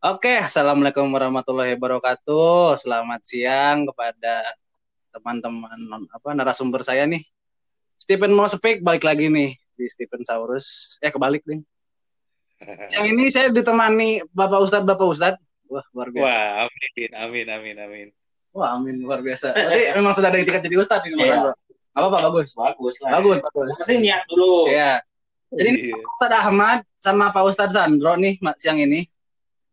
Oke, assalamualaikum warahmatullahi wabarakatuh. Selamat siang kepada teman-teman apa narasumber saya nih. Stephen mau speak balik lagi nih di Stephen Saurus. Eh kebalik nih. Yang ini saya ditemani Bapak Ustadz Bapak Ustadz. Wah luar biasa. Wah, amin, amin, amin, amin. Wah amin luar biasa. Jadi memang sudah ada etiket jadi Ustadz ini Iya. Andro. Apa Pak bagus? Bagus lah. Bagus bagus. Tapi niat dulu. Iya. Jadi ini Iya. Ustadz Ahmad sama Pak Ustadz Sandro nih siang ini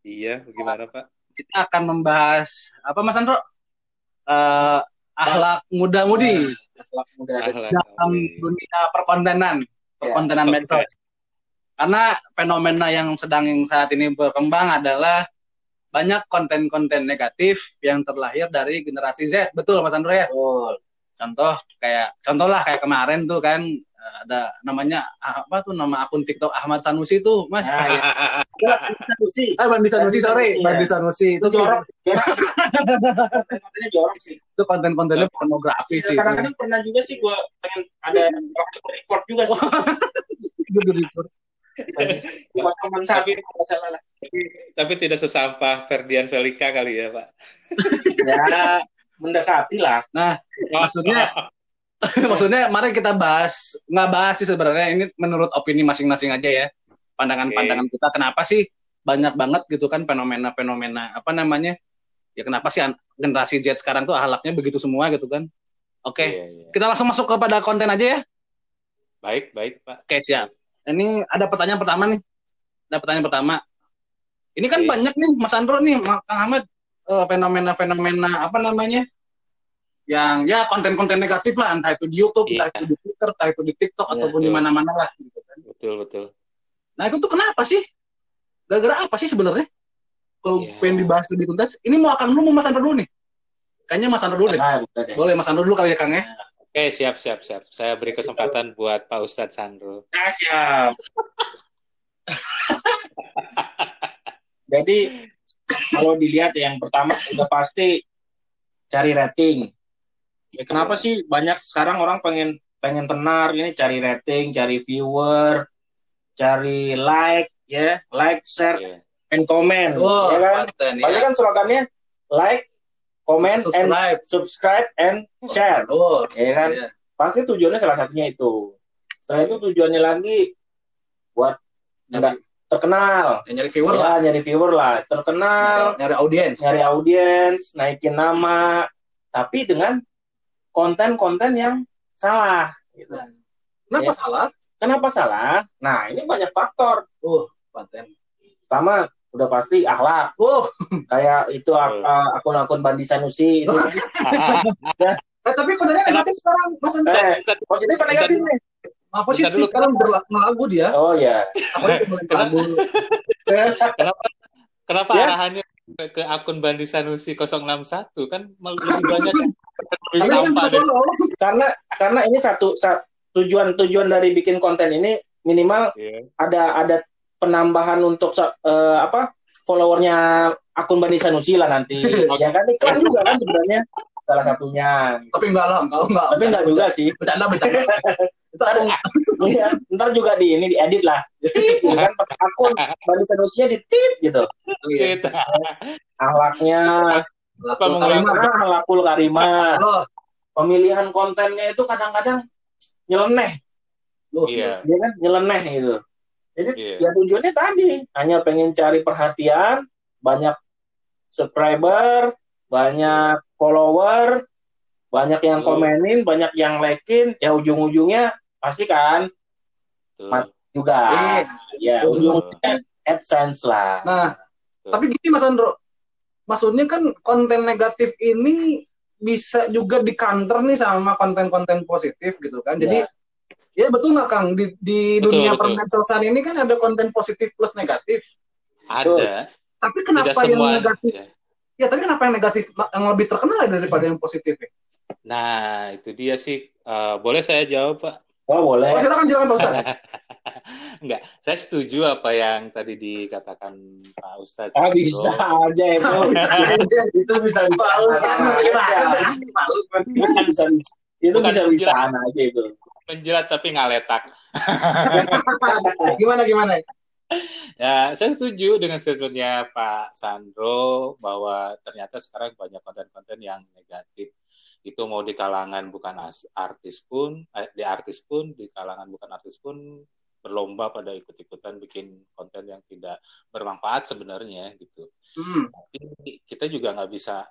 Iya, gimana Pak? kita akan membahas apa Mas Sandro? Eh akhlak muda-mudi. Akhlak muda. Ahlak, dalam dunia perkontenan, perkontenan Oke. medsos. Karena fenomena yang sedang saat ini berkembang adalah banyak konten-konten negatif yang terlahir dari generasi Z. Betul Mas Andro ya? Betul. Contoh kayak contoh lah kayak kemarin tuh kan ada namanya ah, apa tuh nama akun TikTok Ahmad Sanusi tuh, Mas. Nah, ya. Sanusi. Ah, Bandi Sanusi, sorry, Sanusi, Bandi ya. Sanusi itu Itu jorok. Kontennya jorok sih. itu konten-kontennya pornografi sih. Kadang-kadang pernah juga sih gue pengen ada record juga sih. Itu satu masalah lah. Tapi tidak sesampah Ferdian Velika kali ya Pak? Ya mendekati lah. Maksudnya maksudnya mari kita bahas nggak bahas sih sebenarnya. Ini menurut opini masing-masing aja ya. Pandangan-pandangan kita kenapa sih banyak banget gitu kan fenomena-fenomena apa namanya ya kenapa sih generasi Z sekarang tuh ahlaknya begitu semua gitu kan. Oke Iya, iya. kita langsung masuk kepada konten aja ya. Baik, baik Pak. oke siap. Ini ada pertanyaan pertama nih. Ada pertanyaan pertama. Ini kan Oke. banyak nih Mas Andro nih Kang Ahmad eh, fenomena-fenomena apa namanya yang ya konten-konten negatif lah entah itu di YouTube, entah Iya. itu di Twitter, entah itu di TikTok Iya, ataupun di betul. mana-mana lah gitu kan. Betul, betul. Nah, itu tuh kenapa sih? Gara-gara apa sih sebenarnya? Kalau Iya. pengen dibahas lebih tuntas, ini mau akan dulu mau Mas Andro dulu nih. Kayaknya Mas Andro dulu deh. Nah, bukan deh. Boleh Mas Andro dulu kali ya Kang ya. Oke, siap, siap, siap. Saya beri kesempatan buat Pak Ustadz Sandro. Nah, siap. Jadi kalau dilihat yang pertama udah pasti cari rating. Ya, kenapa sih banyak sekarang orang pengen pengen tenar ini cari rating, cari viewer, cari like ya, like, share, Iya. and comment, Oh, ya kan? konten, Pasti ya. kan slogannya like, comment, and Subscribe. subscribe and share, Oh, ya kan? iya. Pasti tujuannya salah satunya itu. Setelah itu tujuannya lagi buat Nyari, terkenal, ya, nyari viewer lah, ya, nyari viewer lah, terkenal, nyari audiens. nyari audiens, naikin nama, tapi dengan konten-konten yang salah. Gitu. Kenapa Ya. salah? Kenapa salah? Nah, ini banyak faktor. Oh, konten. Pertama, udah pasti akhlak. Oh, Kayak itu Betul. uh, akun-akun Bandi Sanusi itu. eh, tapi kontennya negatif sekarang, Mas eh, positif apa negatif nih? Apa sih Bentar dulu, sekarang berlagu dia? Oh ya. Apa itu berlagu? Kenapa kenapa Ya. arahannya ke, ke akun Bandi Sanusi 061 kan lebih banyak kan dari follow. Karena karena ini satu sa- tujuan-tujuan dari bikin konten ini minimal Iya. ada ada penambahan untuk eh, apa followernya akun Bandi Sanusi lah nanti. ya kan iklan juga kan sebenarnya salah satunya. Tapi enggak lah, enggak, enggak. Tapi enggak juga sih. Bercanda, bercanda. itu akun Iya, ntar juga di ini diedit lah. Gitu kan pas akun Bandi Sanusinya di tit gitu. iya. Akhlakul karimah. Oh, Pemilihan kontennya itu kadang-kadang nyeleneh, loh. Iya. ya kan? Nyeleneh gitu. Jadi Iya. ya tujuannya tadi hanya pengen cari perhatian, banyak subscriber, banyak follower, banyak yang Betul. komenin, banyak yang likein, ya ujung-ujungnya pasti kan Tuh. Mat- juga. Iya. Ya, ujung-ujungnya AdSense lah. Nah, tapi gini Mas Andro, maksudnya kan konten negatif ini bisa juga di counter nih sama konten-konten positif gitu kan. Jadi ya, betul nggak Kang di, di Betul, dunia permedsosan ini kan ada konten positif plus negatif. Ada, Tapi tidak kenapa yang semua. negatif? ya. Ya, tapi kenapa yang negatif yang lebih terkenal ya daripada yang positif? Ya? Nah, itu dia sih. Eh, boleh saya jawab, Pak? Oh, boleh. Oh, silakan silakan Pak Ustaz. Enggak, saya setuju apa yang tadi dikatakan Pak Ustadz. Ah, bisa aja itu. Bisa aja. itu bisa bisa. Pak Ustaz, gimana? Malu kan? Itu bisa bisa. Itu bisa bisa aja itu. Menjilat tapi ngaletak. Gimana gimana? Ya, saya setuju dengan statementnya Pak Sandro bahwa ternyata sekarang banyak konten-konten yang negatif. Itu mau di kalangan bukan artis pun, eh, di artis pun, di kalangan bukan artis pun berlomba pada ikut-ikutan bikin konten yang tidak bermanfaat sebenarnya gitu. Hmm. Tapi kita juga nggak bisa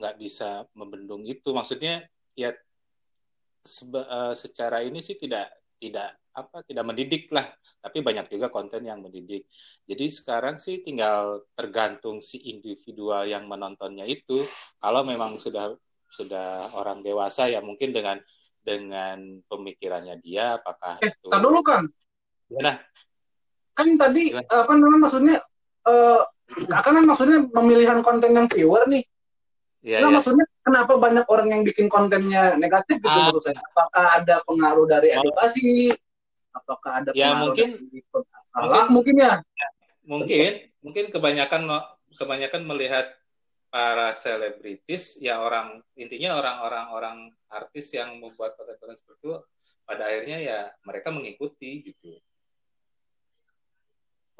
nggak bisa membendung itu. Maksudnya ya seba- eh, secara ini sih tidak tidak apa tidak mendidik lah tapi banyak juga konten yang mendidik jadi sekarang sih tinggal tergantung si individual yang menontonnya itu kalau memang sudah sudah orang dewasa ya mungkin dengan dengan pemikirannya dia apakah Eh, itu dulu kan. Gimana? Kan tadi Gimana? apa namanya maksudnya eh kan maksudnya pemilihan konten yang viewer nih. ya, Nggak, ya. maksudnya kenapa banyak orang yang bikin kontennya negatif gitu Ah. maksud saya? Apakah ada pengaruh dari Oh. edukasi? Apakah ada Ya, pengaruh mungkin- dari akhlak mungkin ya? mungkin mungkin kebanyakan kebanyakan melihat para selebritis ya orang intinya orang-orang orang artis yang membuat konten-konten seperti itu pada akhirnya ya mereka mengikuti gitu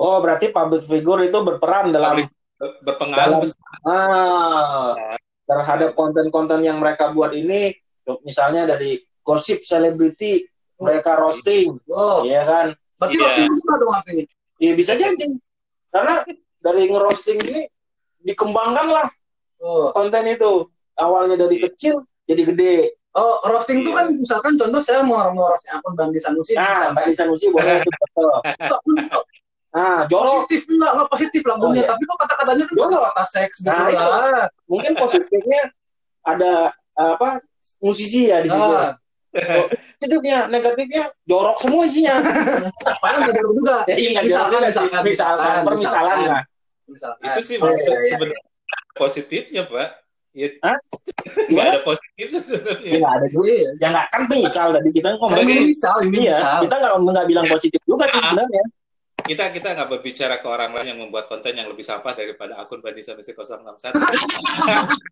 Oh, berarti public figure itu berperan dalam Public ber- berpengaruh Dalam- besar ah, terhadap konten-konten yang mereka buat ini. Misalnya dari gosip selebriti, mereka roasting, Oh, ya kan? berarti Iya. roasting juga dong artinya. Ya bisa jadi. Karena dari ngerosting ini dikembangkan lah Oh. konten itu. Awalnya dari Iya. kecil jadi gede. Oh, roasting itu Iya. kan misalkan contoh saya mau ngerosting akun Bandi Sanusi. Nah, misalkan. tadi Sanusi boleh itu betul. Nah, jorok. positif enggak enggak positif lagunya Oh, iya. tapi kok kata-katanya kan Jorok. kata seks gitu Nah, lah. Mungkin positifnya ada apa musisi ya di situ. Nah, Positifnya, negatifnya jorok semua isinya. padahal nggak jorok juga. Ya, iya, Misalkan, juga sih. misalkan, misalkan, misalkan, permisalan misalkan. lah. Misalkan. itu sih Oh, iya, maksud iya, iya. sebenarnya positifnya pak ya Hah? nggak ada positifnya sebenarnya Ya nggak ada juga. Iya. Ya nggak kan misal tadi kita ngomong. Ini misal, ini Iya, misal. kita nggak nggak bilang positif juga sih Ah. sebenarnya. kita kita nggak berbicara ke orang lain yang membuat konten yang lebih sampah daripada akun Bandi Sanusi 061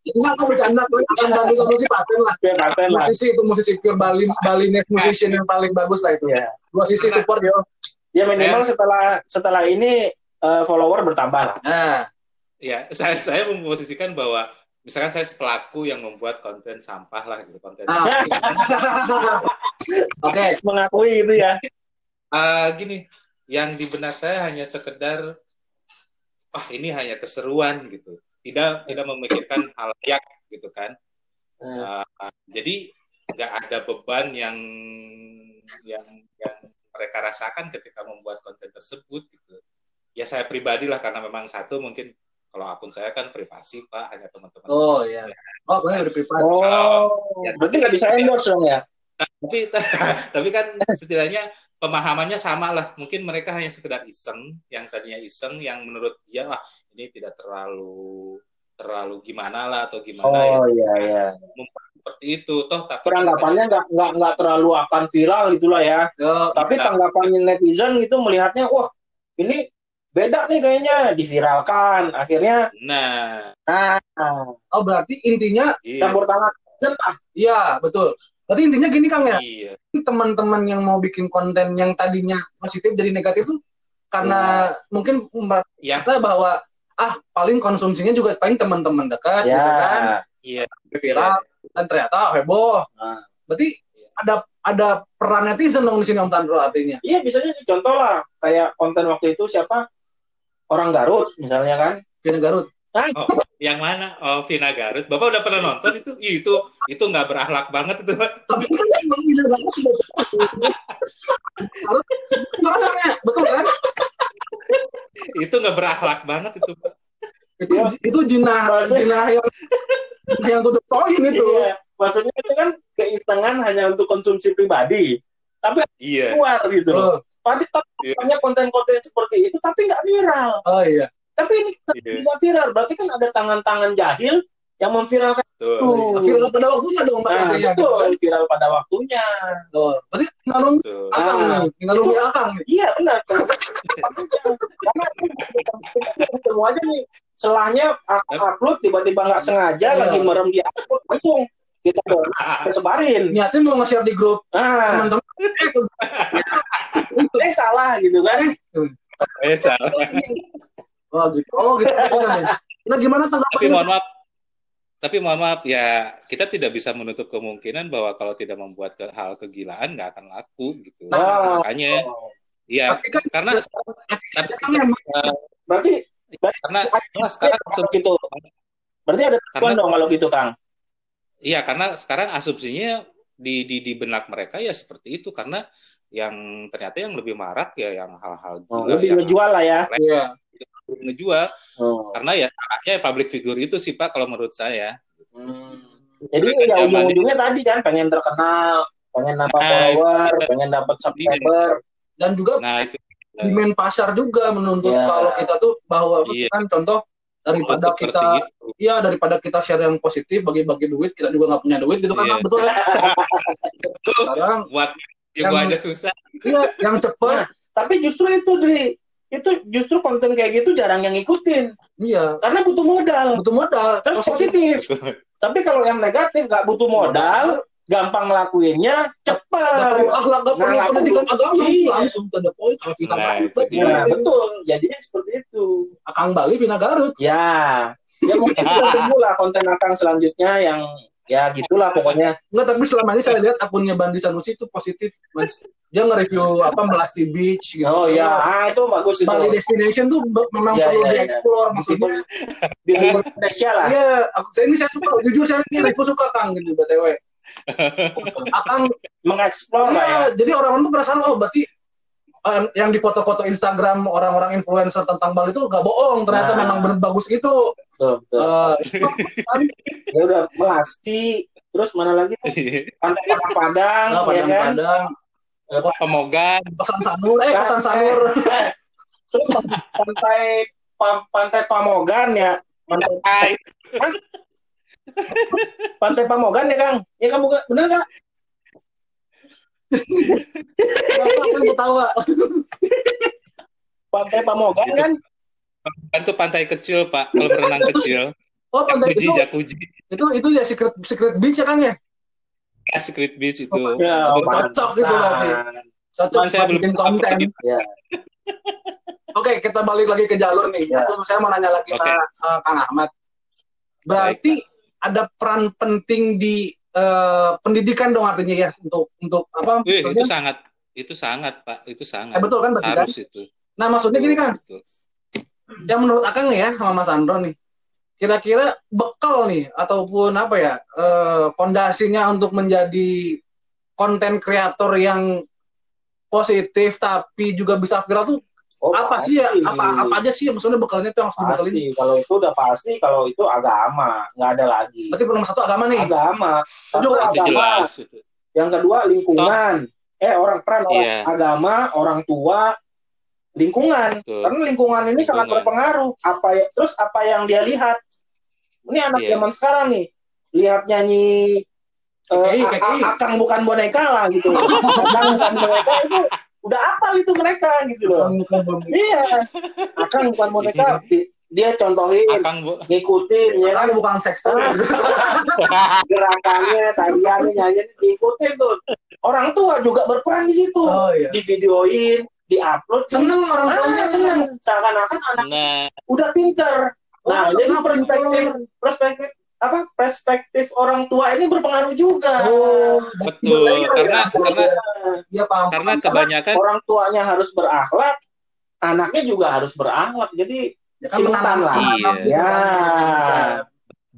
Enggak, kok bercanda. Kok akan Bandi Sanusi paten lah. Ya paten lah. Musisi itu musisi pure Bali Balinese musician yang paling bagus lah itu. Iya. Dua sisi support yo. Ya minimal setelah setelah ini eh, follower bertambah lah. Nah, ya saya saya memposisikan bahwa misalkan saya pelaku yang membuat konten sampah lah gitu konten ah. Oke, Mengakui itu ya. Ah, gini yang di benak saya hanya sekedar ah ini hanya keseruan gitu. Tidak tidak memikirkan hal yang gitu kan. Eh, Ah, jadi nggak ada beban yang yang yang mereka rasakan ketika membuat konten tersebut gitu. Ya saya pribadi lah karena memang satu mungkin kalau akun saya kan privasi pak hanya teman-teman oh iya. Oh, gue udah private. Oh, berarti nggak bisa endorse dong ya? tapi tapi kan setidaknya pemahamannya sama lah mungkin mereka hanya sekedar iseng yang tadinya iseng yang menurut dia wah ini tidak terlalu terlalu gimana lah atau gimana ya Oh iya iya. seperti itu toh tapi Peranggapannya nggak nggak nggak terlalu akan viral gitulah ya. Yo, Tapi Iya. tanggapan netizen gitu melihatnya, wah ini beda nih kayaknya diviralkan. Akhirnya, nah nah oh berarti intinya iya, campur tangan lah. iya betul. Berarti intinya gini Kang ya, iya. teman-teman yang mau bikin konten yang tadinya positif jadi negatif tuh karena mungkin yang merasa bahwa ah paling konsumsinya juga paling teman-teman dekat gitu kan Ya. iya viral dan ternyata heboh. Nah. Berarti ada ada peran netizen dong di sini Om Tandro artinya. Iya bisa jadi contoh lah kayak konten waktu itu siapa orang Garut misalnya kan. Vina Garut. oh, yang mana oh Vina Garut bapak udah pernah nonton itu Ih, itu itu nggak berakhlak banget itu Pak. Tapi kan emang Vina Garut Garut rasanya betul kan? itu nggak berakhlak banget itu Pak. Itu itu jinah jinah yang yang tuh poin itu. Iya. Maksudnya itu kan keisengan hanya untuk konsumsi pribadi. Tapi iya keluar gitu loh. Tadi tapi banyak konten-konten seperti itu tapi nggak viral. oh iya. Tapi ini Iya. bisa viral. Berarti kan ada tangan-tangan jahil yang memviralkan Betul. itu. Viral pada waktunya dong Mas Nah, artinya. betul, viral pada waktunya. Oh, berarti Betul. akang Ah, tinggal nunggu akang. Iya benar. Karena kita ketemu aja nih. Selahnya upload tiba-tiba nggak sengaja Iya. lagi merem di upload langsung kita kita sebarin. Niatnya mau nge-share di grup Nah, teman-teman. Eh, eh salah gitu kan. Eh, salah. Oh gitu. Oh gitu. Nah gimana Tapi tanggapannya? mohon maaf, tapi mohon maaf ya kita tidak bisa menutup kemungkinan bahwa kalau tidak membuat ke- hal kegilaan nggak akan laku gitu. Nah. Makanya ya Tapi kan karena tapi kan memang eh, Berarti karena karena sekarang gitu. Berarti ada tujuan dong kalau gitu, Kang. Iya, karena sekarang asumsinya di, di di benak mereka ya seperti itu karena yang ternyata yang lebih marak ya yang hal-hal Oh, gila lebih yang ngejual lah ya. Iya. ngejual Oh. karena ya salahnya public figure itu sih Pak kalau menurut saya. Hmm. Jadi Mereka ya ujung-ujungnya tadi kan pengen terkenal, pengen nambah Nah, follower, itu. pengen dapat subscriber. Dan juga Nah, itu demand pasar juga menuntut Ya. kalau kita tuh bahwa Iya. kan contoh daripada kita. Iya daripada kita share yang positif bagi-bagi duit kita juga nggak punya duit gitu kan Iya. Bang? betul ya sekarang buat Yang- juga aja susah. iya yang cepet Tapi justru itu, Dri. Itu justru konten kayak gitu jarang yang ngikutin. iya Karena butuh modal. butuh modal Terus positif. Tapi kalau yang negatif nggak butuh modal, gampang ngelakuinnya, Gak cepat. perlu akhlak, gak perlu Nah, pendidikan agama, iya. langsung to the point, kalau Vina Nah, Garut itu. Nah, betul. Jadinya seperti itu. Akang Bali, Vina Garut. Ya, ya mungkin kita tunggu lah konten akang selanjutnya yang ya gitulah pokoknya. Enggak, tapi selama ini saya lihat akunnya Bandi Sanusi itu positif, Mas. Dia nge-review apa Melasti Beach gitu. Oh ya, ah, itu bagus itu. Bali Destination tuh memang Iya, perlu iya, iya. dieksplor maksudnya. Di Indonesia lah. Iya, aku saya ini saya suka, jujur saya ini review suka Kang gitu BTW. Akang Mengeksplor ya. Iya, jadi orang-orang tuh perasaan oh berarti eh, yang di foto-foto Instagram orang-orang influencer tentang Bali itu gak bohong, ternyata Nah. memang benar bagus gitu. Betul, betul. Eh, itu kan Ya udah Melasti, terus mana lagi tuh? Pantai Padang Padang, nah, ya kan? padang-padang, Pemogan, kosan sanur, eh kosan sanur. Terus pantai Pa- pantai Pamogan ya. Pantai. pantai Pamogan ya Kang? Ya kan bukan benar nggak? Kan ketawa? Pantai Pamogan kan? itu pantai kecil Pak, kalau berenang kecil. Oh, pantai Jacuzzi, itu, jacuzzi. itu itu ya secret secret beach ya Kang ya? Ya, Secret Beach itu. Ya, Oh, cocok gitu berarti. Cocok saya belum bikin konten. Ya. Oke, kita balik lagi ke jalur nih. Ya. Saya mau nanya lagi Oke. ke eh, Kang Ahmad. Berarti ada peran penting di eh, pendidikan dong artinya ya untuk untuk apa? Wih, maksudnya- itu sangat itu sangat Pak, itu sangat. Eh, betul kan kan? Harus itu. Nah, maksudnya gini kan, Betul. yang menurut Akang ya sama Mas Andro nih, kira-kira bekal nih ataupun apa ya eh, fondasinya untuk menjadi konten kreator yang positif tapi juga bisa viral tuh Oh, apa sih ya? pasti. Apa apa aja sih ya maksudnya bekalnya tuh yang harus dibekalin? Pasti. Kalau itu udah pasti. Kalau itu agama, nggak ada lagi. Berarti nomor satu agama nih. Agama. Satu Itu Itu agama. jelas itu. Yang kedua lingkungan. Eh orang peran orang Iya. agama, orang tua, lingkungan. Betul. Karena lingkungan ini sangat Lingkungan. berpengaruh. Apa ya, terus apa yang dia lihat? Ini anak Iya. zaman sekarang nih, lihat nyanyi eh, KKI, A- KKI. Akang bukan boneka lah gitu. akang bukan boneka itu udah apa itu mereka gitu loh. Iya, akang bukan boneka. Di- Dia contohin, Akang Bu. ngikutin ya kan Kan bukan seks tuh. gerakannya, tariannya, nyanyi diikutin tuh. Orang tua juga berperan di situ. Oh iya. Di videoin, di-upload. Seneng orang Ah, tuanya seneng. Seakan-akan anak Nah, udah pinter. Nah, Oh, jadi perspektif perspektif apa perspektif orang tua ini berpengaruh juga. Oh, betul. Karena karena dia paham. karena kebanyakan orang tuanya harus berakhlak, anaknya juga harus berakhlak. Jadi Ya kan simultan lah. Iya. Ya.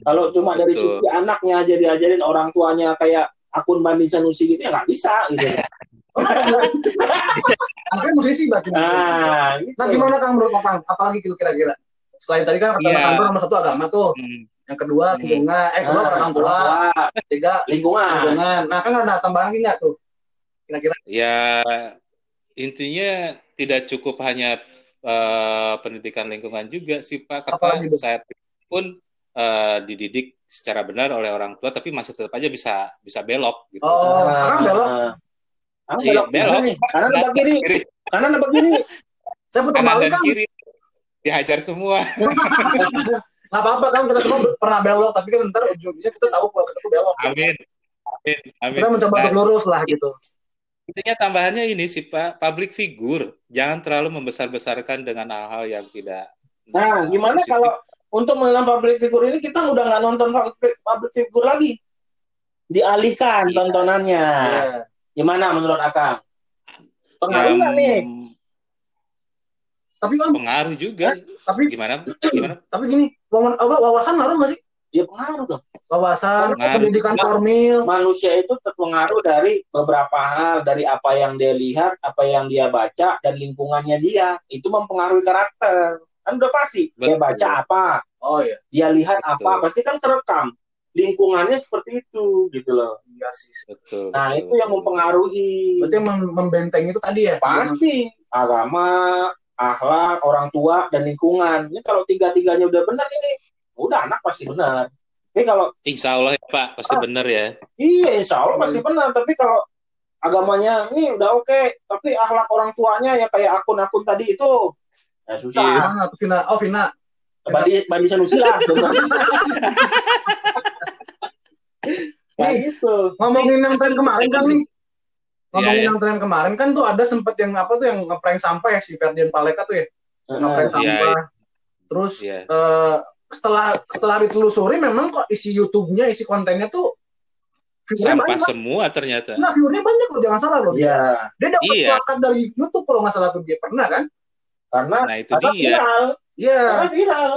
Kalau cuma dari Betul. sisi anaknya aja diajarin orang tuanya kayak akun Bandi Sanusi gitu ya nggak bisa gitu. Anaknya musisi berarti. Nah, gitu. Nah, gimana Kang menurut Kang? Apalagi gitu kira-kira? Selain tadi kan kata Andro nomor satu agama tuh. hmm, Yang kedua Hmm. lingkungan. Eh, kedua Nah, orang tua. Ketiga lingkungan. lingkungan. Nah, kan ada tambahan lagi nggak tuh? Kira-kira. ya intinya tidak cukup hanya eh, pendidikan lingkungan juga sih Pak. Karena saya pun eh, dididik secara benar oleh orang tua, tapi masih tetap aja bisa bisa belok gitu. Oh, Kang belok. Ah, Iya, belok, belok. belok. nih. Kanan apa kiri? Kiri, Kanan apa kiri? Saya putar kanan balik dan kan. kiri dihajar semua. Nggak apa-apa kan kita semua pernah belok, tapi kan ntar ujungnya kita tahu kalau kita tuh belok. Amin. Amin. Amin. Kita mencoba Nah, untuk lurus lah gitu. intinya tambahannya ini sih Pak, public figure jangan terlalu membesar-besarkan dengan hal-hal yang tidak Nah, gimana positif. kalau untuk mengenal public figure ini kita udah nggak nonton public, figure lagi? Dialihkan Iya. tontonannya. Iya. Gimana menurut Akang? Pengaruh nggak nih? Tapi kan, pengaruh juga tapi gimana gimana tapi gini, wawan- apa, wawasan ngaruh nggak sih? Ya pengaruh dong. Wawasan, Pengaruh. pendidikan Nah, formil. Manusia itu terpengaruh dari beberapa hal, dari apa yang dia lihat, apa yang dia baca, dan lingkungannya dia. Itu mempengaruhi karakter. Kan udah pasti. Dia Betul. baca apa, Oh iya, dia lihat Betul. apa, pasti kan kerekam. Lingkungannya seperti itu, gitu loh. iya sih. betul Nah, betul, itu yang mempengaruhi. Berarti yang mem- membentengi itu tadi ya? Pasti agama, akhlak, orang tua, dan lingkungan. Ini kalau tiga-tiganya udah benar ini, udah anak pasti benar. Tapi kalau Insya Allah ya Pak pasti Ah. benar ya iya, insya Allah pasti benar. Tapi kalau agamanya ini udah oke, tapi akhlak orang tuanya ya kayak akun-akun tadi itu, ya Iya. susah. Mana tuh Vina? Oh Vina. Bandi, bandi Sanusi lah. Kayak gitu. Ngomongin yang tren kemarin kan nih. Ngomongin Iya, iya. yang tren kemarin kan tuh ada sempet yang apa tuh yang ngeprank sampah ya si Ferdian Paleka tuh ya. Ngeprank Heeh. Iya, sampah. Terus Iya. eh, setelah setelah ditelusuri memang kok isi YouTube-nya, isi kontennya tuh sampah banyak. semua ternyata Enggak, viewernya banyak loh, jangan salah loh. Iya, Dia dapat Iya. plakat dari YouTube kalau nggak salah tuh dia pernah kan? karena nah itu karena dia viral, Iya. karena viral.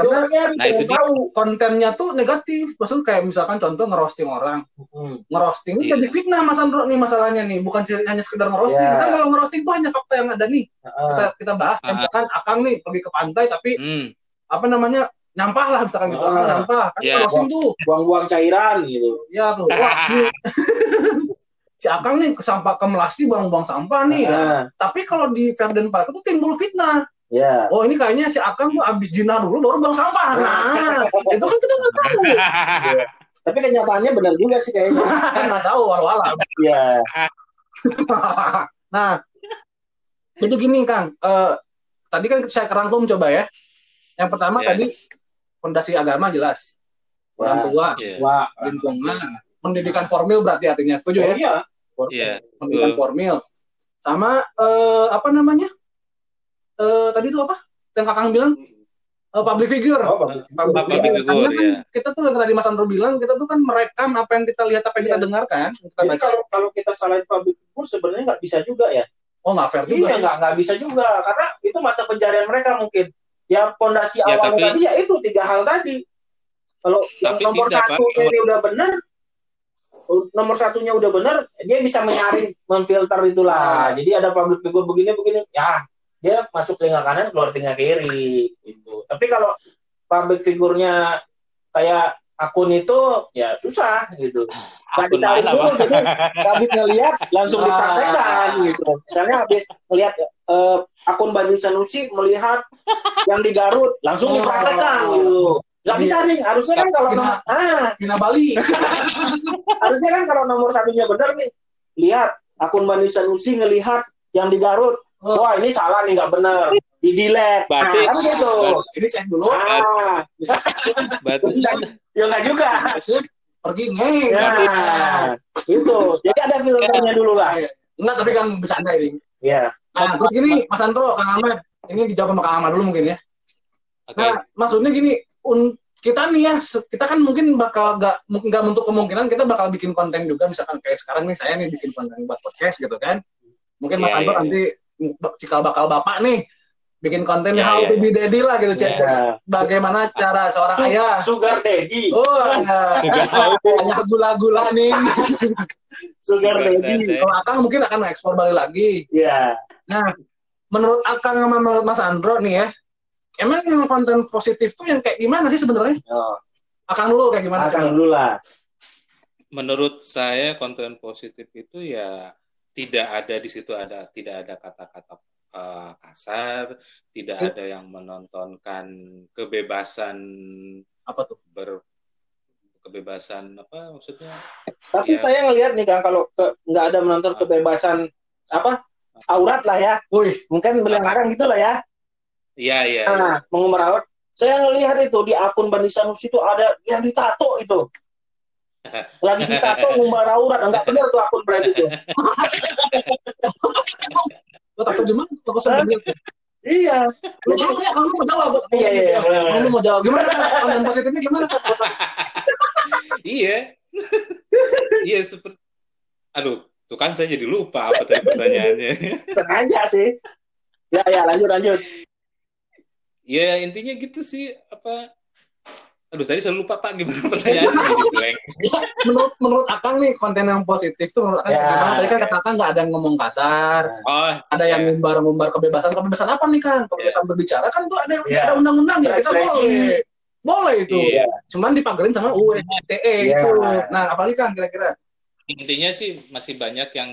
Karena- nyari, Nah, itu tahu. Kontennya tuh negatif. Maksudnya kayak misalkan contoh ngerosting orang. Hmm. Ngerosting Iya. jadi fitnah Mas Andro nih masalahnya nih. Bukan hanya sekedar ngerosting. Iya. Kan kalau ngerosting tuh hanya fakta yang ada nih. Heeh. Kita, kita bahas. Ah. Misalkan Akang nih pergi ke pantai tapi hmm, apa namanya nyampah lah misalkan gitu. Ah. Akang nyampah. Kan Iya. ngerosting tuh. buang-buang cairan gitu. Ya tuh. Wah, si Akang nih ke sampah ke Melasti buang-buang sampah nih. ya. Heeh. Tapi kalau di Ferdan Park itu timbul fitnah. Ya. Oh ini kayaknya si Akang tuh abis jinah dulu baru buang sampah. Nah, itu kan kita nggak tahu. Tapi kenyataannya benar juga sih kayaknya. Kan nggak tahu walau-walau. Iya. nah, jadi gini Kang, Eh, tadi kan saya kerangkum coba ya. Yang pertama Ya. tadi fondasi agama jelas, orang tua, Iya. Wah. lingkungan, pendidikan formil berarti artinya setuju Oh, ya? iya. Iya. Pendidikan formil, sama eh, apa namanya? Eh, tadi itu apa? Yang Kakang bilang Eh, public figure. Oh. Public Public figure. figure, Karena kan ya. kita tuh yang tadi Mas Andro bilang, kita tuh kan merekam apa yang kita lihat, apa yang kita Iya. dengarkan, kita Jadi baca. kalau kalau kita salahin public figure sebenarnya nggak bisa juga ya. Oh nggak fair juga. Iya nggak nggak bisa juga karena itu mata pencarian mereka mungkin. Yang pondasi Ya, awalnya tapi- tadi ya itu tiga hal tadi. Kalau yang nomor tidak, Pak. satunya ini udah benar, nomor satunya udah benar, dia bisa menyaring, memfilter itulah. Jadi ada public figure begini begini, ya dia masuk telinga kanan keluar telinga kiri gitu. Tapi kalau public figurnya kayak akun itu ya susah gitu. Gak Akun disaring mana, dulu, jadi habis ngelihat langsung Ah. dipraktekkan gitu. Misalnya habis ngelihat eh, akun Bani Sanusi melihat yang di Garut langsung Oh. dipraktekkan gitu. Gak disaring, harusnya kan kalau nomor, ah, Vina Bali. harusnya kan kalau nomor satunya benar nih, lihat akun Bani Sanusi ngelihat yang di Garut. Wah ini salah nih nggak benar, di delete, nah, Berarti- kan gitu. Ini save dulu. Ah, bisa, Berarti ya nggak juga. Pergi ngeng. Ya, itu. Jadi ada filternya dulu lah. Enggak, tapi kan bercanda ini. Ya. Nah, terus gini, Mas Andro, Kang Ahmad. Ini dijawab sama Kang Ahmad dulu mungkin ya. Oke. Nah, maksudnya gini, un- kita nih ya, kita kan mungkin bakal gak, mungkin gak untuk kemungkinan kita bakal bikin konten juga, misalkan kayak sekarang nih, saya nih bikin konten buat podcast gitu kan. Mungkin Mas Iya, Andro iya, nanti cikal bakal bapak nih, bikin konten Iya, how iya. to be daddy lah gitu, cek. Ya. Bagaimana cara seorang Su- ayah. Sugar daddy. Oh. Sugar banyak gula-gula nih. Sugar Sugar daddy. daddy. Kalau Akang mungkin akan ekspor balik lagi. Ya. Nah, menurut Akang sama menurut Mas Andro nih ya, emang yang konten positif tuh yang kayak gimana sih sebenarnya? Oh, Akang dulu kayak gimana? makan dulu lah. menurut saya konten positif itu ya tidak ada di situ ada tidak ada kata-kata eh, kasar, tidak ada yang menontonkan kebebasan Apa tuh? ber kebebasan apa maksudnya Tapi Iya. saya ngelihat nih kan kalau nggak ada menonton Ah. kebebasan apa aurat lah ya. Wih, Mungkin belakang gitu lah ya. iya iya iya. Nah, mengumbar aurat. Saya ngelihat itu di akun Bani Sanusi itu ada yang ditato itu. Lagi ditato ngumbar aurat, enggak benar tuh akun berarti tuh. Lo tato di mana? Toko sendiri. Iya. Lu kamu ya, kamu mau jawab. Iya, iya, iya. Kamu mau jawab. Gimana konten positifnya gimana? iya. iya seperti Aduh, tuh kan saya jadi lupa apa tadi pertanyaannya. Sengaja sih. Ya, ya, lanjut, lanjut. ya intinya gitu sih apa Aduh, tadi saya lupa Pak gimana pertanyaannya jadi blank. Menurut menurut Akang nih konten yang positif tuh menurut Akang Ya. gimana? Tadi kan kata Akang nggak ada yang ngomong kasar. Oh, Ada yang ya. ngumbar-ngumbar kebebasan. Kebebasan apa nih Kang? Kebebasan berbicara kan tuh ada Ya. ada undang-undangnya. Kita Berekspresi. boleh. Boleh itu. Iya. Cuman dipagerin sama UU ITE Iya. itu. Nah, apalagi Kang kira-kira? intinya sih masih banyak yang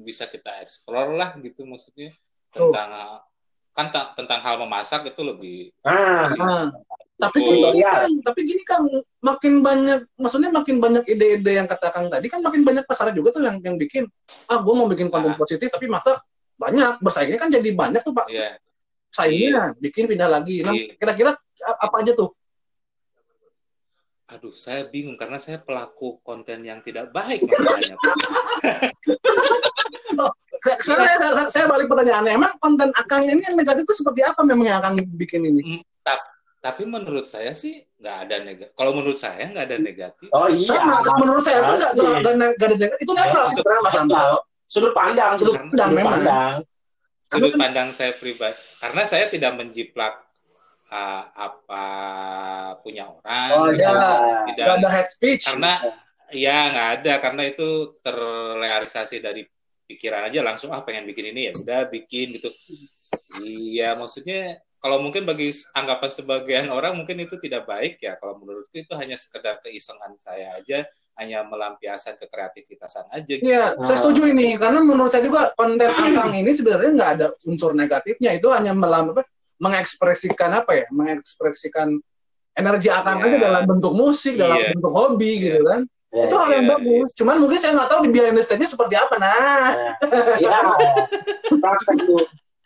bisa kita explore lah gitu maksudnya tentang kan ta- tentang hal memasak itu lebih Nah, Nah, tapi Terus. gini Kang, tapi gini Kang, makin banyak, maksudnya makin banyak ide-ide yang kata Kang tadi kan makin banyak pasar juga tuh yang yang bikin, ah gue mau bikin konten Ah. positif tapi masak banyak, bersaingnya kan jadi banyak tuh Pak, ya saingnya, bikin pindah lagi. Nah, Iya. kira-kira apa aja tuh? aduh saya bingung karena saya pelaku konten yang tidak baik masalahnya Saya, saya, saya, saya balik pertanyaannya, emang konten Akang ini yang negatif itu seperti apa memang yang Akang bikin ini? tapi menurut saya sih nggak ada negatif kalau menurut saya nggak ada negatif oh iya. Sama, sama menurut saya itu nggak ada negatif. Itu netral sih sebenarnya Mas Anto. Sudut pandang, Sudut pandang memang. pandang. sudut pandang saya pribadi karena saya tidak menjiplak uh, apa punya orang Oh gitu. iya. tidak ada head speech. karena ya nggak ada karena itu terrealisasi dari pikiran aja langsung ah pengen bikin ini ya udah bikin gitu iya maksudnya kalau mungkin bagi anggapan sebagian orang mungkin itu tidak baik ya kalau menurutku itu hanya sekedar keisengan saya aja hanya melampiaskan kekreativitasan aja gitu. Iya, saya Ah. setuju ini karena menurut saya juga konten Akang ini sebenarnya nggak ada unsur negatifnya. Itu hanya melam apa, mengekspresikan apa ya? Mengekspresikan energi Akang Iya. aja dalam bentuk musik, dalam Iya. bentuk hobi Iya. gitu kan. Ya, itu hal yang iya, bagus. Cuman mungkin saya nggak tahu di behind the stage-nya seperti apa. Nah, Iya. Ka-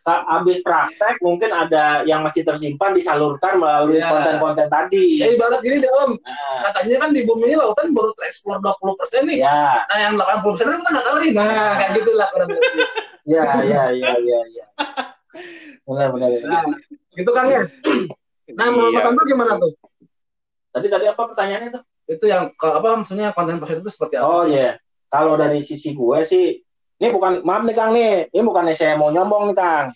Habis praktek mungkin ada yang masih tersimpan disalurkan melalui Iya. konten-konten tadi. ya ibarat gini deh Om. Nah, Katanya kan di bumi ini lautan baru tereksplor 20% nih. ya, Nah, yang 80% kan kita nggak tahu nih. Nah, kayak gitulah kurang lebih. ya, ya, ya, ya, ya. Benar, benar. Nah, gitu kan ya. Nah, menurut Iya. Mas gimana tuh? Tadi tadi apa pertanyaannya tuh? Itu yang apa maksudnya konten positif itu seperti apa? Oh iya, kalau dari sisi gue sih, ini bukan maaf nih Kang nih, ini bukannya saya mau nyombong nih Kang.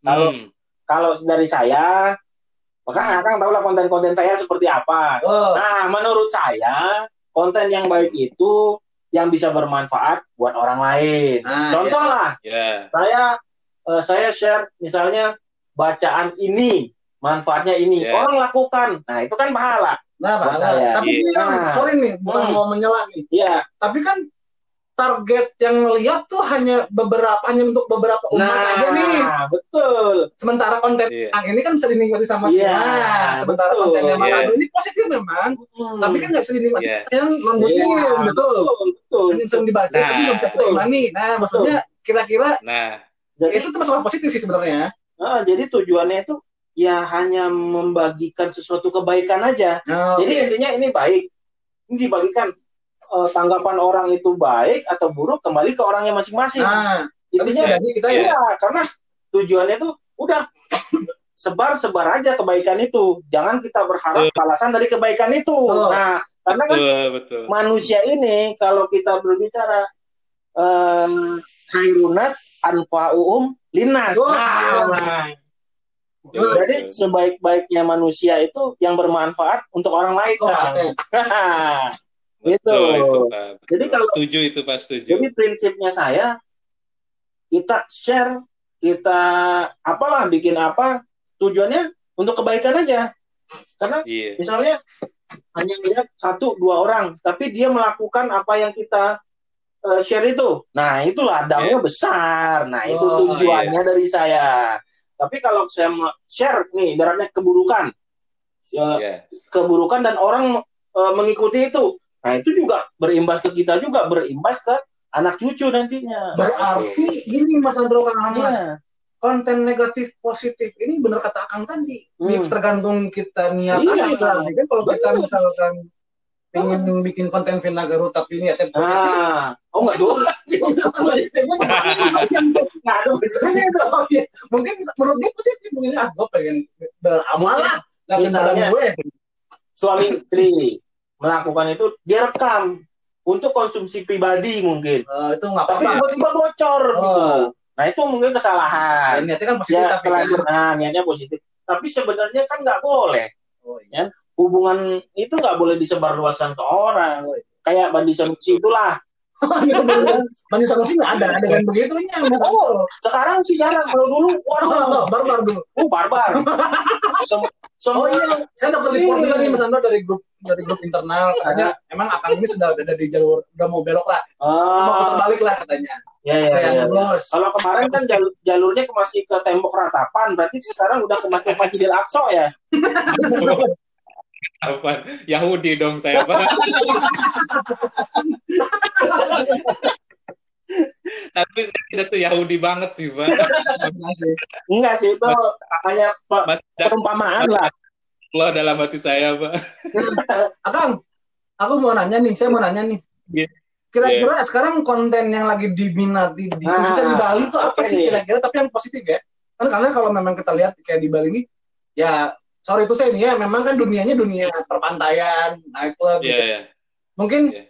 Kalau Hmm. kalau dari saya, maka Kang tahu lah konten-konten saya seperti apa. Oh, Nah, menurut saya konten yang baik itu yang bisa bermanfaat buat orang lain. Nah, Contoh lah, ya saya eh, saya share misalnya bacaan ini, manfaatnya ini, Ya. orang lakukan. Nah, itu kan pahala. Nah, Buat saya. tapi ini kan, Nah. sorry nih, bukan Hmm. mau menyela nih. Iya. Tapi kan target yang ngeliat tuh hanya beberapa, hanya untuk beberapa umat Nah, aja nih. betul. Sementara konten Iya. yang ini kan bisa dinikmati sama Iya, semua. Sementara betul. konten yang Iya. Manado ini positif memang, Hmm. tapi kan nggak bisa dinikmati Iya. yang non muslim, Iya, betul. betul, betul. Hanya sering dibaca, Nah. tapi nggak bisa imani. Nah, maksudnya kira-kira nah Jadi, itu tuh masalah positif sih sebenarnya. ah, jadi tujuannya itu ya hanya membagikan sesuatu kebaikan aja. Nah, Jadi intinya ini baik. Ini dibagikan Eh, tanggapan orang itu baik atau buruk kembali ke orangnya masing-masing. nah, Intinya kita ya, Iya. ya karena tujuannya tuh udah sebar sebar aja kebaikan itu. Jangan kita berharap balasan dari kebaikan itu. Betul. Nah, karena kan betul betul manusia ini kalau kita berbicara eh khairunas anfa'uhum linas. Wah. Nah, Betul, jadi sebaik-baiknya manusia itu yang bermanfaat untuk orang lain. Oh, Kang. Gitu. Betul, itu, Pak. Jadi kalau- setuju itu Pak setuju Jadi prinsipnya saya kita share, kita apalah bikin apa tujuannya untuk kebaikan aja. Karena iya misalnya hanya lihat satu dua orang, tapi dia melakukan apa yang kita eh, share itu. Nah, itulah damnya besar. Nah, itu Oh, tujuannya dari saya. Tapi kalau saya share nih ibaratnya keburukan. Iya keburukan dan orang eh, mengikuti itu. Nah, itu juga berimbas ke kita juga, berimbas ke anak cucu nantinya. berarti gini Mas Andro Kang Ahmad, Iya. konten negatif positif ini bener kata Akang tadi Hmm. tergantung kita niat Iya. aja berarti kan kalau kita Bener. misalkan pengen bikin konten Vina Garut tapi ini ya positif. Ah, oh enggak. Oh, iya. Mungkin menurut dia positif mungkin ah gue pengen beramal lah. Nggak Misalnya- gue. Suami istri melakukan itu dia rekam untuk konsumsi pribadi mungkin. Eh, itu nggak Tapi apa-apa. tiba-tiba bocor Oh. gitu. Nah, itu mungkin Ya, kesalahan. niatnya kan positif Ya, tapi kan. terlanjur nah, niatnya positif. Tapi sebenarnya kan nggak boleh. Oh, iya. Hubungan itu nggak boleh disebarluaskan ke orang. Kayak Bandi Sanusi itulah. Mandi solusi nggak ada adegan begitunya Mas Oh, sekarang sih jarang. Kalau dulu, waduh, barbar dulu. uh, barbar. Sem- Oh semua iya, saya dapat report juga nih Mas Andro dari grup dari grup internal katanya emang Akang ini sudah ada di jalur udah mau belok lah, mau putar balik lah katanya. ya, ya, ya, ya. bos. Kalau kemarin kan jalur, jalurnya ke masih ke tembok ratapan, berarti sekarang udah ke masih Masjidil Aqsa ya. Apa? Yahudi dong saya, Pak. Tapi saya tidak se-Yahudi banget sih, Pak. Enggak sih itu ada perumpamaan masih lah. ada Allah dalam hati saya, Pak. Akang, aku mau nanya nih, saya mau nanya nih. Iya. Kira-kira sekarang konten yang lagi diminati di Ah, khususnya di Bali itu apa sih kira-kira tapi yang positif ya? Kan karena kalau memang kita lihat kayak di Bali ini ya sorry itu saya nih ya memang kan dunianya dunia perpantaian, nightclub Iya, gitu. iya. Mungkin Iya.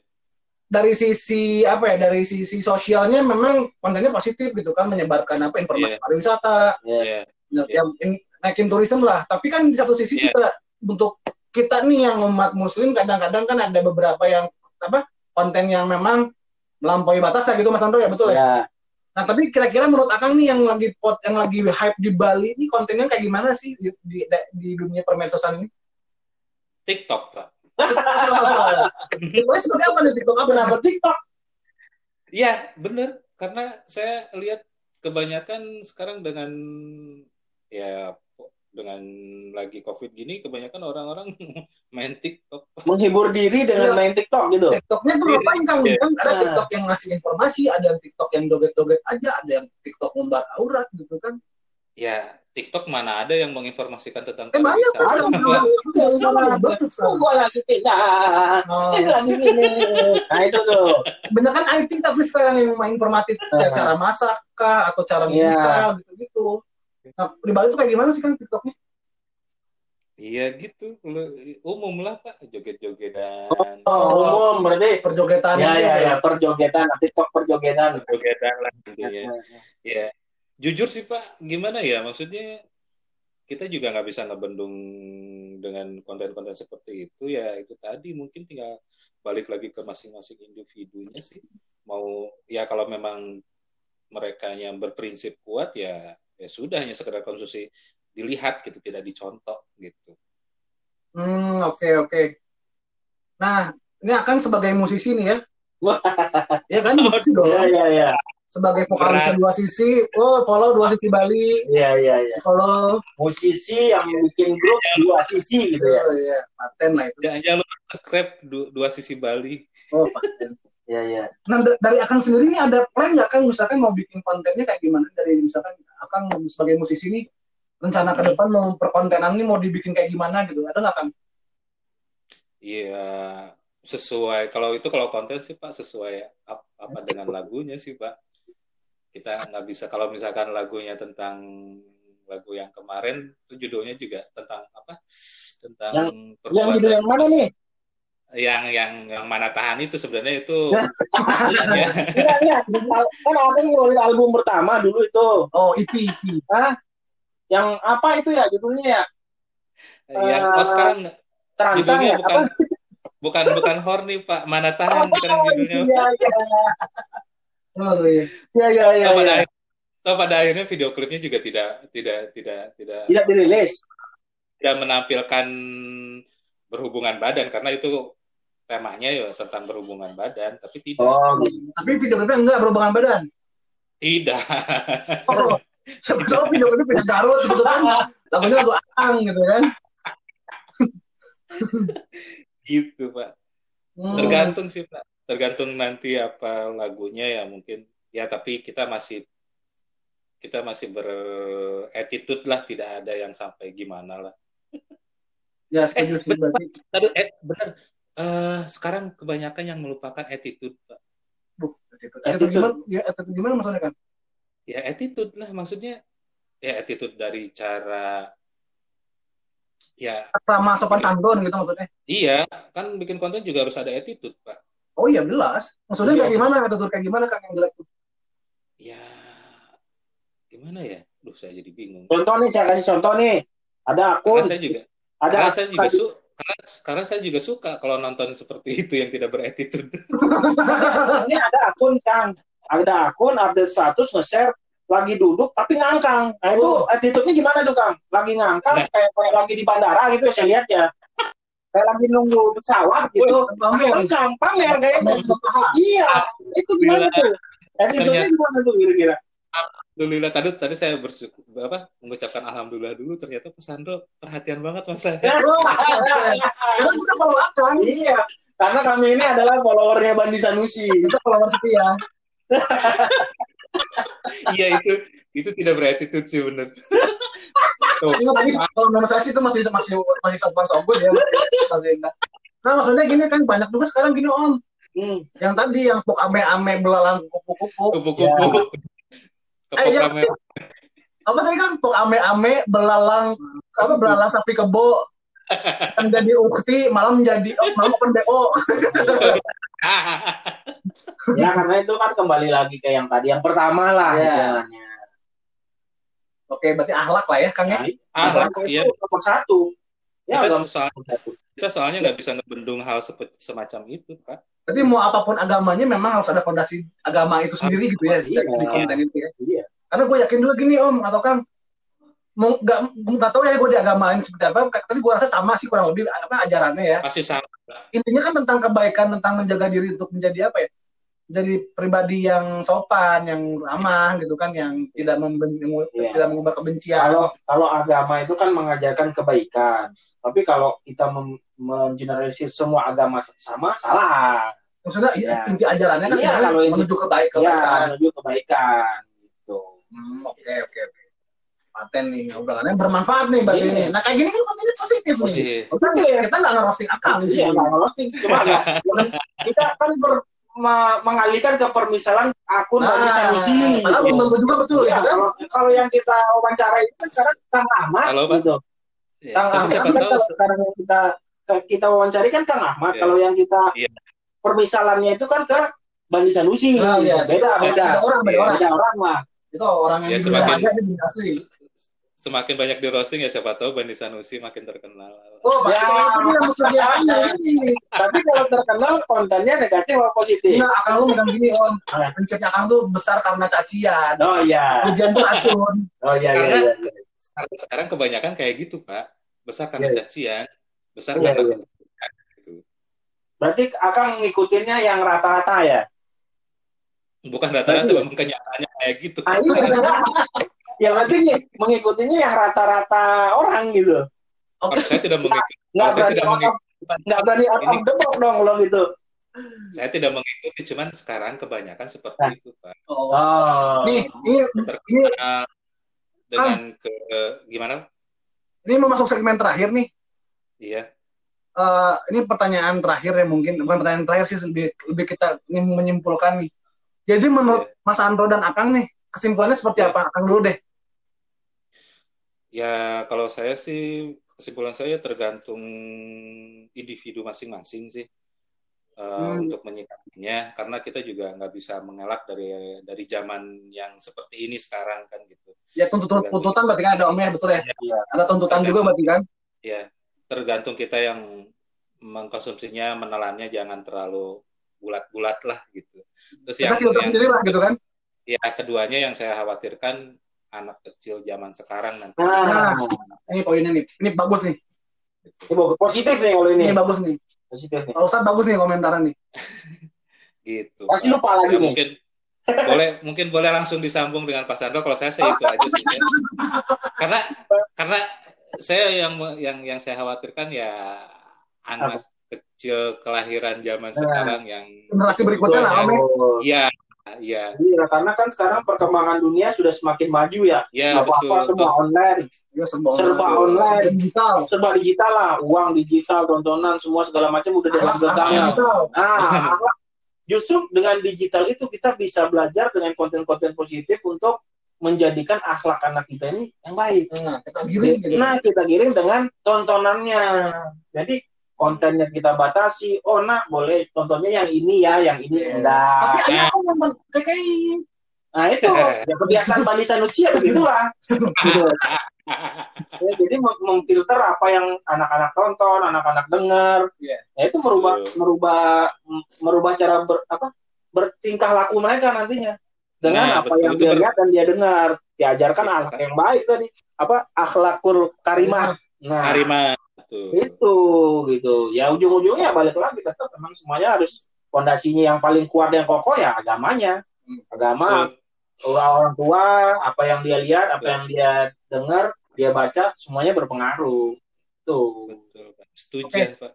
Dari sisi apa ya dari sisi sosialnya memang kontennya positif gitu kan menyebarkan apa informasi Iya. pariwisata Iya. yang yang in- naikin turisme lah tapi kan di satu sisi Iya. juga untuk kita nih yang umat muslim kadang-kadang kan ada beberapa yang apa konten yang memang melampaui batas ya gitu Mas Andro ya betul ya. Ya. Nah tapi kira-kira menurut Akang nih yang lagi pot yang lagi hype di Bali ini kontennya kayak gimana sih di di, di dunia permedsosan ini? TikTok, Pak. TikToknya seperti apa nih TikTok apa Kenapa TikTok? Iya, bener. Karena saya lihat kebanyakan sekarang dengan ya dengan lagi COVID gini, kebanyakan orang-orang main TikTok. Menghibur diri dengan Iya. main TikTok gitu. TikToknya tuh ngapain Kang? Iya. Kan ada. TikTok yang ngasih informasi, ada yang TikTok yang joget-joget aja, ada yang TikTok ngumbar aurat gitu kan. Ya, TikTok mana ada yang menginformasikan tentang Eh kan. Sekarang banget Oh, sekarang. gua lagi pindah. Oh. Lagi gini. Nah, itu tuh. Bener kan IT tapi sekarang yang informatif kayak cara masak kah atau cara Iya. install gitu-gitu. Nah, di Bali tuh kayak gimana sih kan TikToknya? Iya gitu, umum lah Pak, joget-jogetan, Oh, umum berarti. Perjogetan. Ya, ya, ya. Perjogetan. TikTok perjogetan. jogetan lah intinya. Ya. Ya, jujur sih Pak, gimana ya? Maksudnya kita juga nggak bisa ngebendung dengan konten-konten seperti itu ya itu tadi mungkin tinggal balik lagi ke masing-masing individunya sih. Mau ya kalau memang mereka yang berprinsip kuat ya ya sudah hanya sekedar konsumsi dilihat gitu tidak dicontoh gitu. Hmm, oke oke. Nah, ini akan sebagai musisi nih ya. Wah. ya kan musisi dong. Ya, ya, ya. Sebagai vokalis Berat. dua sisi, oh follow dua sisi Bali, Ya, ya, ya. follow Musisi yang bikin grup dua sisi gitu ya. oh iya, paten lah itu. Jangan jangan lupa subscribe du- dua sisi Bali. Oh, paten. Ya, ya. Nah, da- dari Akang sendiri ini ada plan nggak Kang misalkan mau bikin kontennya kayak gimana dari misalkan Akang sebagai musisi ini rencana ke depan mau perkontenan ini mau dibikin kayak gimana gitu ada nggak Kang? Iya, sesuai kalau itu kalau konten sih Pak sesuai ap- apa dengan lagunya sih Pak. Kita nggak bisa kalau misalkan lagunya tentang lagu yang kemarin itu judulnya juga tentang apa? Tentang Yang perbuatan judul yang mana nih? Yang yang yang mana tahan itu sebenarnya itu Ya. ya, Enggak, enggak. Kan yang ngeluarin album pertama dulu itu. Oh, EP, EP. Yang apa itu ya judulnya ya? yang oh sekarang Terancang judulnya ya? bukan Apa? bukan bukan horny Pak, mana tahan Oh, sekarang judulnya. Iya, iya. Oh, iya. Iya, iya, iya. Toh pada toh pada akhirnya video klipnya juga tidak tidak tidak tidak Tidak dirilis. tidak menampilkan berhubungan badan karena itu temanya ya tentang berhubungan badan tapi tidak Oh, Tapi video klipnya enggak berhubungan badan. tidak Oh, siapa tahu video klipnya pindah Garut gitu kan. Lagunya lagu Akang gitu kan. gitu pak Hmm. tergantung sih pak tergantung nanti apa lagunya ya mungkin ya tapi kita masih kita masih berattitude lah tidak ada yang sampai gimana lah Ya, setuju sih berarti. Tapi, eh, bener eh sekarang kebanyakan yang melupakan attitude Pak. Bu, attitude. Attitude. Gimana? Ya, attitude gimana maksudnya kan? ya attitude lah maksudnya ya attitude dari cara ya Ramah sopan santun gitu maksudnya. iya kan bikin konten juga harus ada attitude pak Oh iya jelas. Maksudnya Iya. kayak gimana attitude kayak gimana kan yang jelek ya gimana ya Duh saya jadi bingung Contoh nih, saya kasih contoh nih. Ada akun, karena saya juga ada karena akun saya juga su karena, karena saya juga suka kalau nonton seperti itu yang tidak beretitude ini ada akun Kang ada akun update status nge-share lagi duduk tapi ngangkang nah itu Oh. attitude-nya gimana tuh Kang lagi ngangkang Nah. kayak, kayak lagi di bandara gitu saya lihat ya kayak lagi nunggu pesawat gitu pamer. ngangkang pamer kayaknya Pamer. iya itu gimana tuh attitude-nya gimana tuh kira-kira Alhamdulillah tadi tadi saya bersyukur apa mengucapkan alhamdulillah dulu ternyata Pak Sandro perhatian banget mas saya Karena kita follow akan. iya karena kami ini adalah followernya Bandi Sanusi Kita follower setia. iya itu itu tidak beretitude sih bener Tuh, Enggak, tapi kalau menurut saya sih itu masih masih masih sopan sopan ya. Masih enggak. Nah maksudnya gini kan banyak juga sekarang gini om. hmm. Yang tadi yang pok ame-ame belalang kupu-kupu. kupu-kupu Eh, iya. kepok rame Apa tadi kan pok ame-ame belalang apa belalang sapi kebo yang jadi ukti malam menjadi oh, malam open BO. ya karena itu kan kembali lagi ke yang tadi yang pertama lah Iya. jalannya Oke, berarti akhlak lah ya Kang ya. ah Agama iya itu nomor satu ya kita soal kita soalnya nggak bisa ngebendung hal seperti semacam itu pak Berarti mau apa pun agamanya memang harus ada fondasi agama itu sendiri gitu ya di Iya. di konten itu ya. Iya. Karena gue yakin dulu gini om atau kan mau nggak nggak tahu ya gue di agama ini seperti apa. Tapi gue rasa sama sih kurang lebih apa ajarannya ya. pasti sama Intinya kan tentang kebaikan tentang menjaga diri untuk menjadi apa ya? Jadi pribadi yang sopan, yang ramah gitu kan, yang tidak memben, yang Iya. tidak mengubah kebencian. kalau kalau agama itu kan mengajarkan kebaikan tapi kalau kita mengeneralisir semua agama sama salah Maksudnya Iya. inti ajarannya kan Iya, sebenarnya kalau inti- menuju kebaik ya kebaikan. menuju kebaikan gitu Hmm, Oke oke oke. Paten nih obrolannya bermanfaat nih bagi Iya. ini. Nah kayak gini kan kontennya positif nih. positif Maksudnya kita nggak ngerosting akal iya nggak ngerosting cuma nggak kita kan ber- mengalihkan ke permisalan akun Nah, Sanusi padahal belum tentu juga betul Iya, gitu kan. kalau, kalau yang kita wawancara itu kan sekarang Kang Ahmad Halo, Pak. gitu. Ya, Kang Ahmad kan kalau sekarang yang kita kita wawancari kan Kang Ahmad. Iya. Kalau yang kita Iya. permisalannya itu kan ke Bandi Sanusi. Nah, iya. Beda, beda. Beda orang, beda Iya. orang. Beda orang lah. Itu orang yang Ya, semakin- aja semakin banyak di roasting ya siapa tahu Bandi Sanusi makin terkenal Oh, Ya. itu yang maksudnya anda ini. Tapi kalau terkenal kontennya negatif atau positif? Nah, akang lu megang gini om. Prinsipnya akang tuh besar karena cacian. Oh iya. Ujian tuh racun. Oh iya iya. karena iya. sekarang, sekarang kebanyakan kayak gitu pak besar karena Iya. cacian besar Iya, karena iya. keburukan, gitu. Berarti Akang ngikutinnya yang rata-rata ya? bukan rata-rata memang kenyataannya kayak gitu Ah, iya. ya berarti mengikutinya yang rata-rata orang gitu. Oke. Kalau saya tidak mengikuti Nggak saya tidak mengikuti nggak berani out of the box dong kalau gitu. saya tidak mengikuti cuman sekarang kebanyakan seperti Nah. itu pak Oh. Oh. Nih, ini terkenal dengan ke gimana ini mau masuk segmen terakhir nih. iya Eh, ini pertanyaan terakhir ya mungkin bukan pertanyaan terakhir sih lebih lebih kita ingin menyimpulkan nih. Jadi menurut Mas Andro dan Akang nih kesimpulannya seperti Iya. apa? Akang dulu deh. ya kalau saya sih kesimpulan saya tergantung individu masing-masing sih eh, Hmm. untuk menyikapinya karena kita juga nggak bisa mengelak dari dari zaman yang seperti ini sekarang kan gitu Ya tuntutan tuntutan berarti kan ada om ya betul ya. Iya. Ada tuntutan juga berarti kan. ya tergantung kita yang mengkonsumsinya menelannya jangan terlalu bulat-bulat lah gitu terus Kita yang, yang sendiri lah gitu kan. ya keduanya yang saya khawatirkan anak kecil zaman sekarang nanti Nah, Ini poinnya nih. Ini bagus nih. ini bagus. positif nih kalau ini. Ini bagus nih. Positif nih. Pak Ustadz bagus nih komentaran nih. gitu Pasti lupa lagi Ya, nih. mungkin boleh mungkin boleh langsung disambung dengan Pak Sandro kalau saya sih itu aja sih ya. karena karena saya yang yang yang saya khawatirkan ya anak kecil kelahiran zaman sekarang yang Generasi berikutnya lah om ya. Oh, ya iya. Iya, karena kan sekarang perkembangan dunia sudah semakin maju ya. Iya, Apa-apa betul. semua online, Ya, serba serba Betul. online, digital. serba digital lah, uang digital, tontonan semua segala macam udah alat digital. Nah, justru dengan digital itu kita bisa belajar dengan konten-konten positif untuk menjadikan akhlak anak kita ini yang baik. Nah, kita giring gitu. Nah, kita giring dengan tontonannya. Jadi kontennya kita batasi. Oh, nak boleh tontonnya yang ini ya, yang ini Iya. enggak. Tapi ayah aku nonton TKI. Nah itu ya kebiasaan Bani Sanusia begitulah. Gitu. Ya, jadi mem- memfilter apa yang anak-anak tonton, anak-anak dengar. Iya. Ya itu merubah Betul. merubah merubah cara ber, apa bertingkah laku mereka nantinya dengan Nah, apa betul. yang dia lihat dan dia dengar. Diajarkan Iya. akhlak yang baik tadi. Apa akhlakul karimah. Nah, Harimah. Tuh. itu gitu. Ya ujung-ujungnya balik lagi tetap memang semuanya harus fondasinya yang paling kuat dan kokoh ya agamanya. Hmm. Agama, orang-orang tua, apa yang dia lihat, apa yang dia dengar, dia baca, semuanya berpengaruh. Tuh. Betul, Pak. Setuju, Oke. Pak.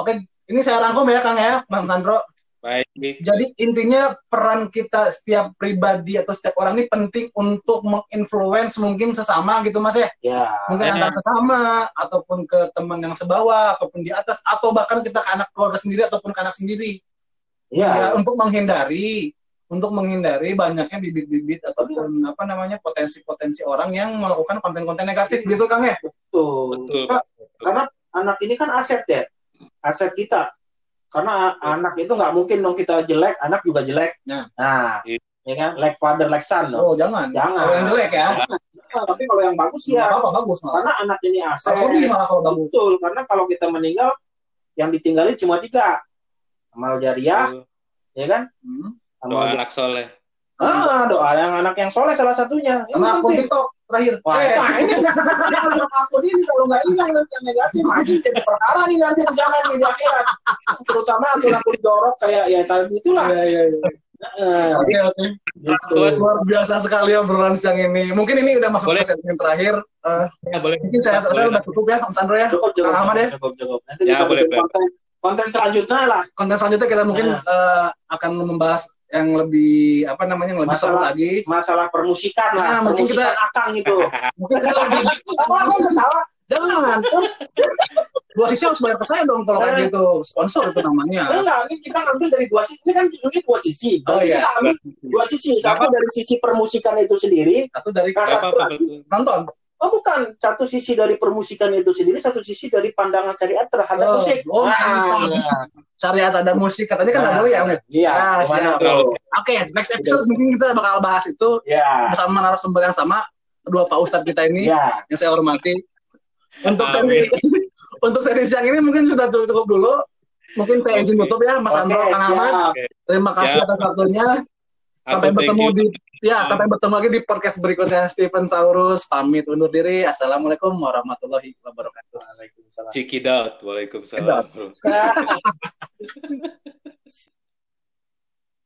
Oke, ini saya rangkum ya Kang ya, Bang Sandro. Baik. Jadi intinya peran kita setiap pribadi atau setiap orang ini penting untuk menginfluence mungkin sesama gitu Mas ya. Ya. Mungkin Makanya- antar sesama ataupun ke teman yang sebawah ataupun di atas atau bahkan kita ke anak keluarga sendiri ataupun ke anak sendiri. Ya, Ya. untuk menghindari untuk menghindari banyaknya bibit-bibit ataupun apa namanya potensi-potensi orang yang melakukan konten-konten negatif gitu Kang ya. Betul. Betul. Pak, Karena anak ini kan aset ya. Aset kita. Karena a- anak itu nggak mungkin dong kita jelek, anak juga jelek. Nah. Nah, Iya. ya kan? Like father, like son. dong. Oh, jangan. Jangan. Kalau yang jelek ya. Nah, tapi kalau yang bagus Ya, ya. apa bagus malah. Karena anak ini aset. Kalau sedih malah kalau bagus. Betul, karena kalau kita meninggal, yang ditinggalin cuma tiga. Amal jariah, Betul. ya kan? Hmm. Amal Doa jariah. anak soleh. Ah, doa yang anak yang soleh salah satunya. Ini Sama akun. TikTok terakhir. Wah, Eh, nah ini aku ini kalau nggak hilang nanti yang negatif, maju jadi perkara nih nanti di sana nih di akhirat. Terutama akun-akun jorok kayak ya tadi itulah. Iya, iya, iya. Oke, oke. gitu. Luar biasa sekali obrolan siang ini. Mungkin ini udah masuk Boleh. ke segmen terakhir. Eh, ya, boleh. mungkin saya, saya Boleh. udah tutup ya, Om Sandro ya. Cukup, cukup, Kang Ahmad ya? cukup, cukup. Nanti Ya, boleh, boleh. konten, konten selanjutnya lah. Konten selanjutnya kita mungkin eh, akan membahas yang lebih apa namanya yang lebih seru Masalah- lagi. Masalah permusikan lah, Nah, mungkin permusikan kita- akang itu. Mungkin kita lebih Apa apa ketawa? jangan. Dua sisi harus bayar ke saya dong kalau kayak gitu. Sponsor itu namanya. Enggak, ini kita ngambil dari dua sisi. Ini kan ini dua sisi. Oh, iya. Kita ambil dua sisi. Satu Apa? dari sisi permusikan itu sendiri. Satu dari Nah, apa-apa, lagi betul. nonton. Oh bukan, satu sisi dari permusikan itu sendiri, satu sisi dari pandangan syariat terhadap Oh, musik. oh, Nah, Syariat ada musik katanya kan nggak Nah, boleh ya. Iya, Ah, siap. tuh? Oke, next episode mungkin kita bakal bahas itu Ya, bersama narasumber yang sama kedua Pak Ustadz kita ini ya. yang saya hormati. Untuk sesi untuk sesi siang ini mungkin sudah cukup, dulu. Mungkin saya izin tutup ya, Mas Oke, Andro, Kang Ahmad. siap. Terima kasih Siap. atas waktunya. Sampai bertemu you. di ya, sampai bertemu lagi di podcast berikutnya. Stephen Saurus pamit undur diri. Assalamualaikum warahmatullahi wabarakatuh. Waalaikumsalam. Cikidot. Waalaikumsalam. Cikidot. Nah,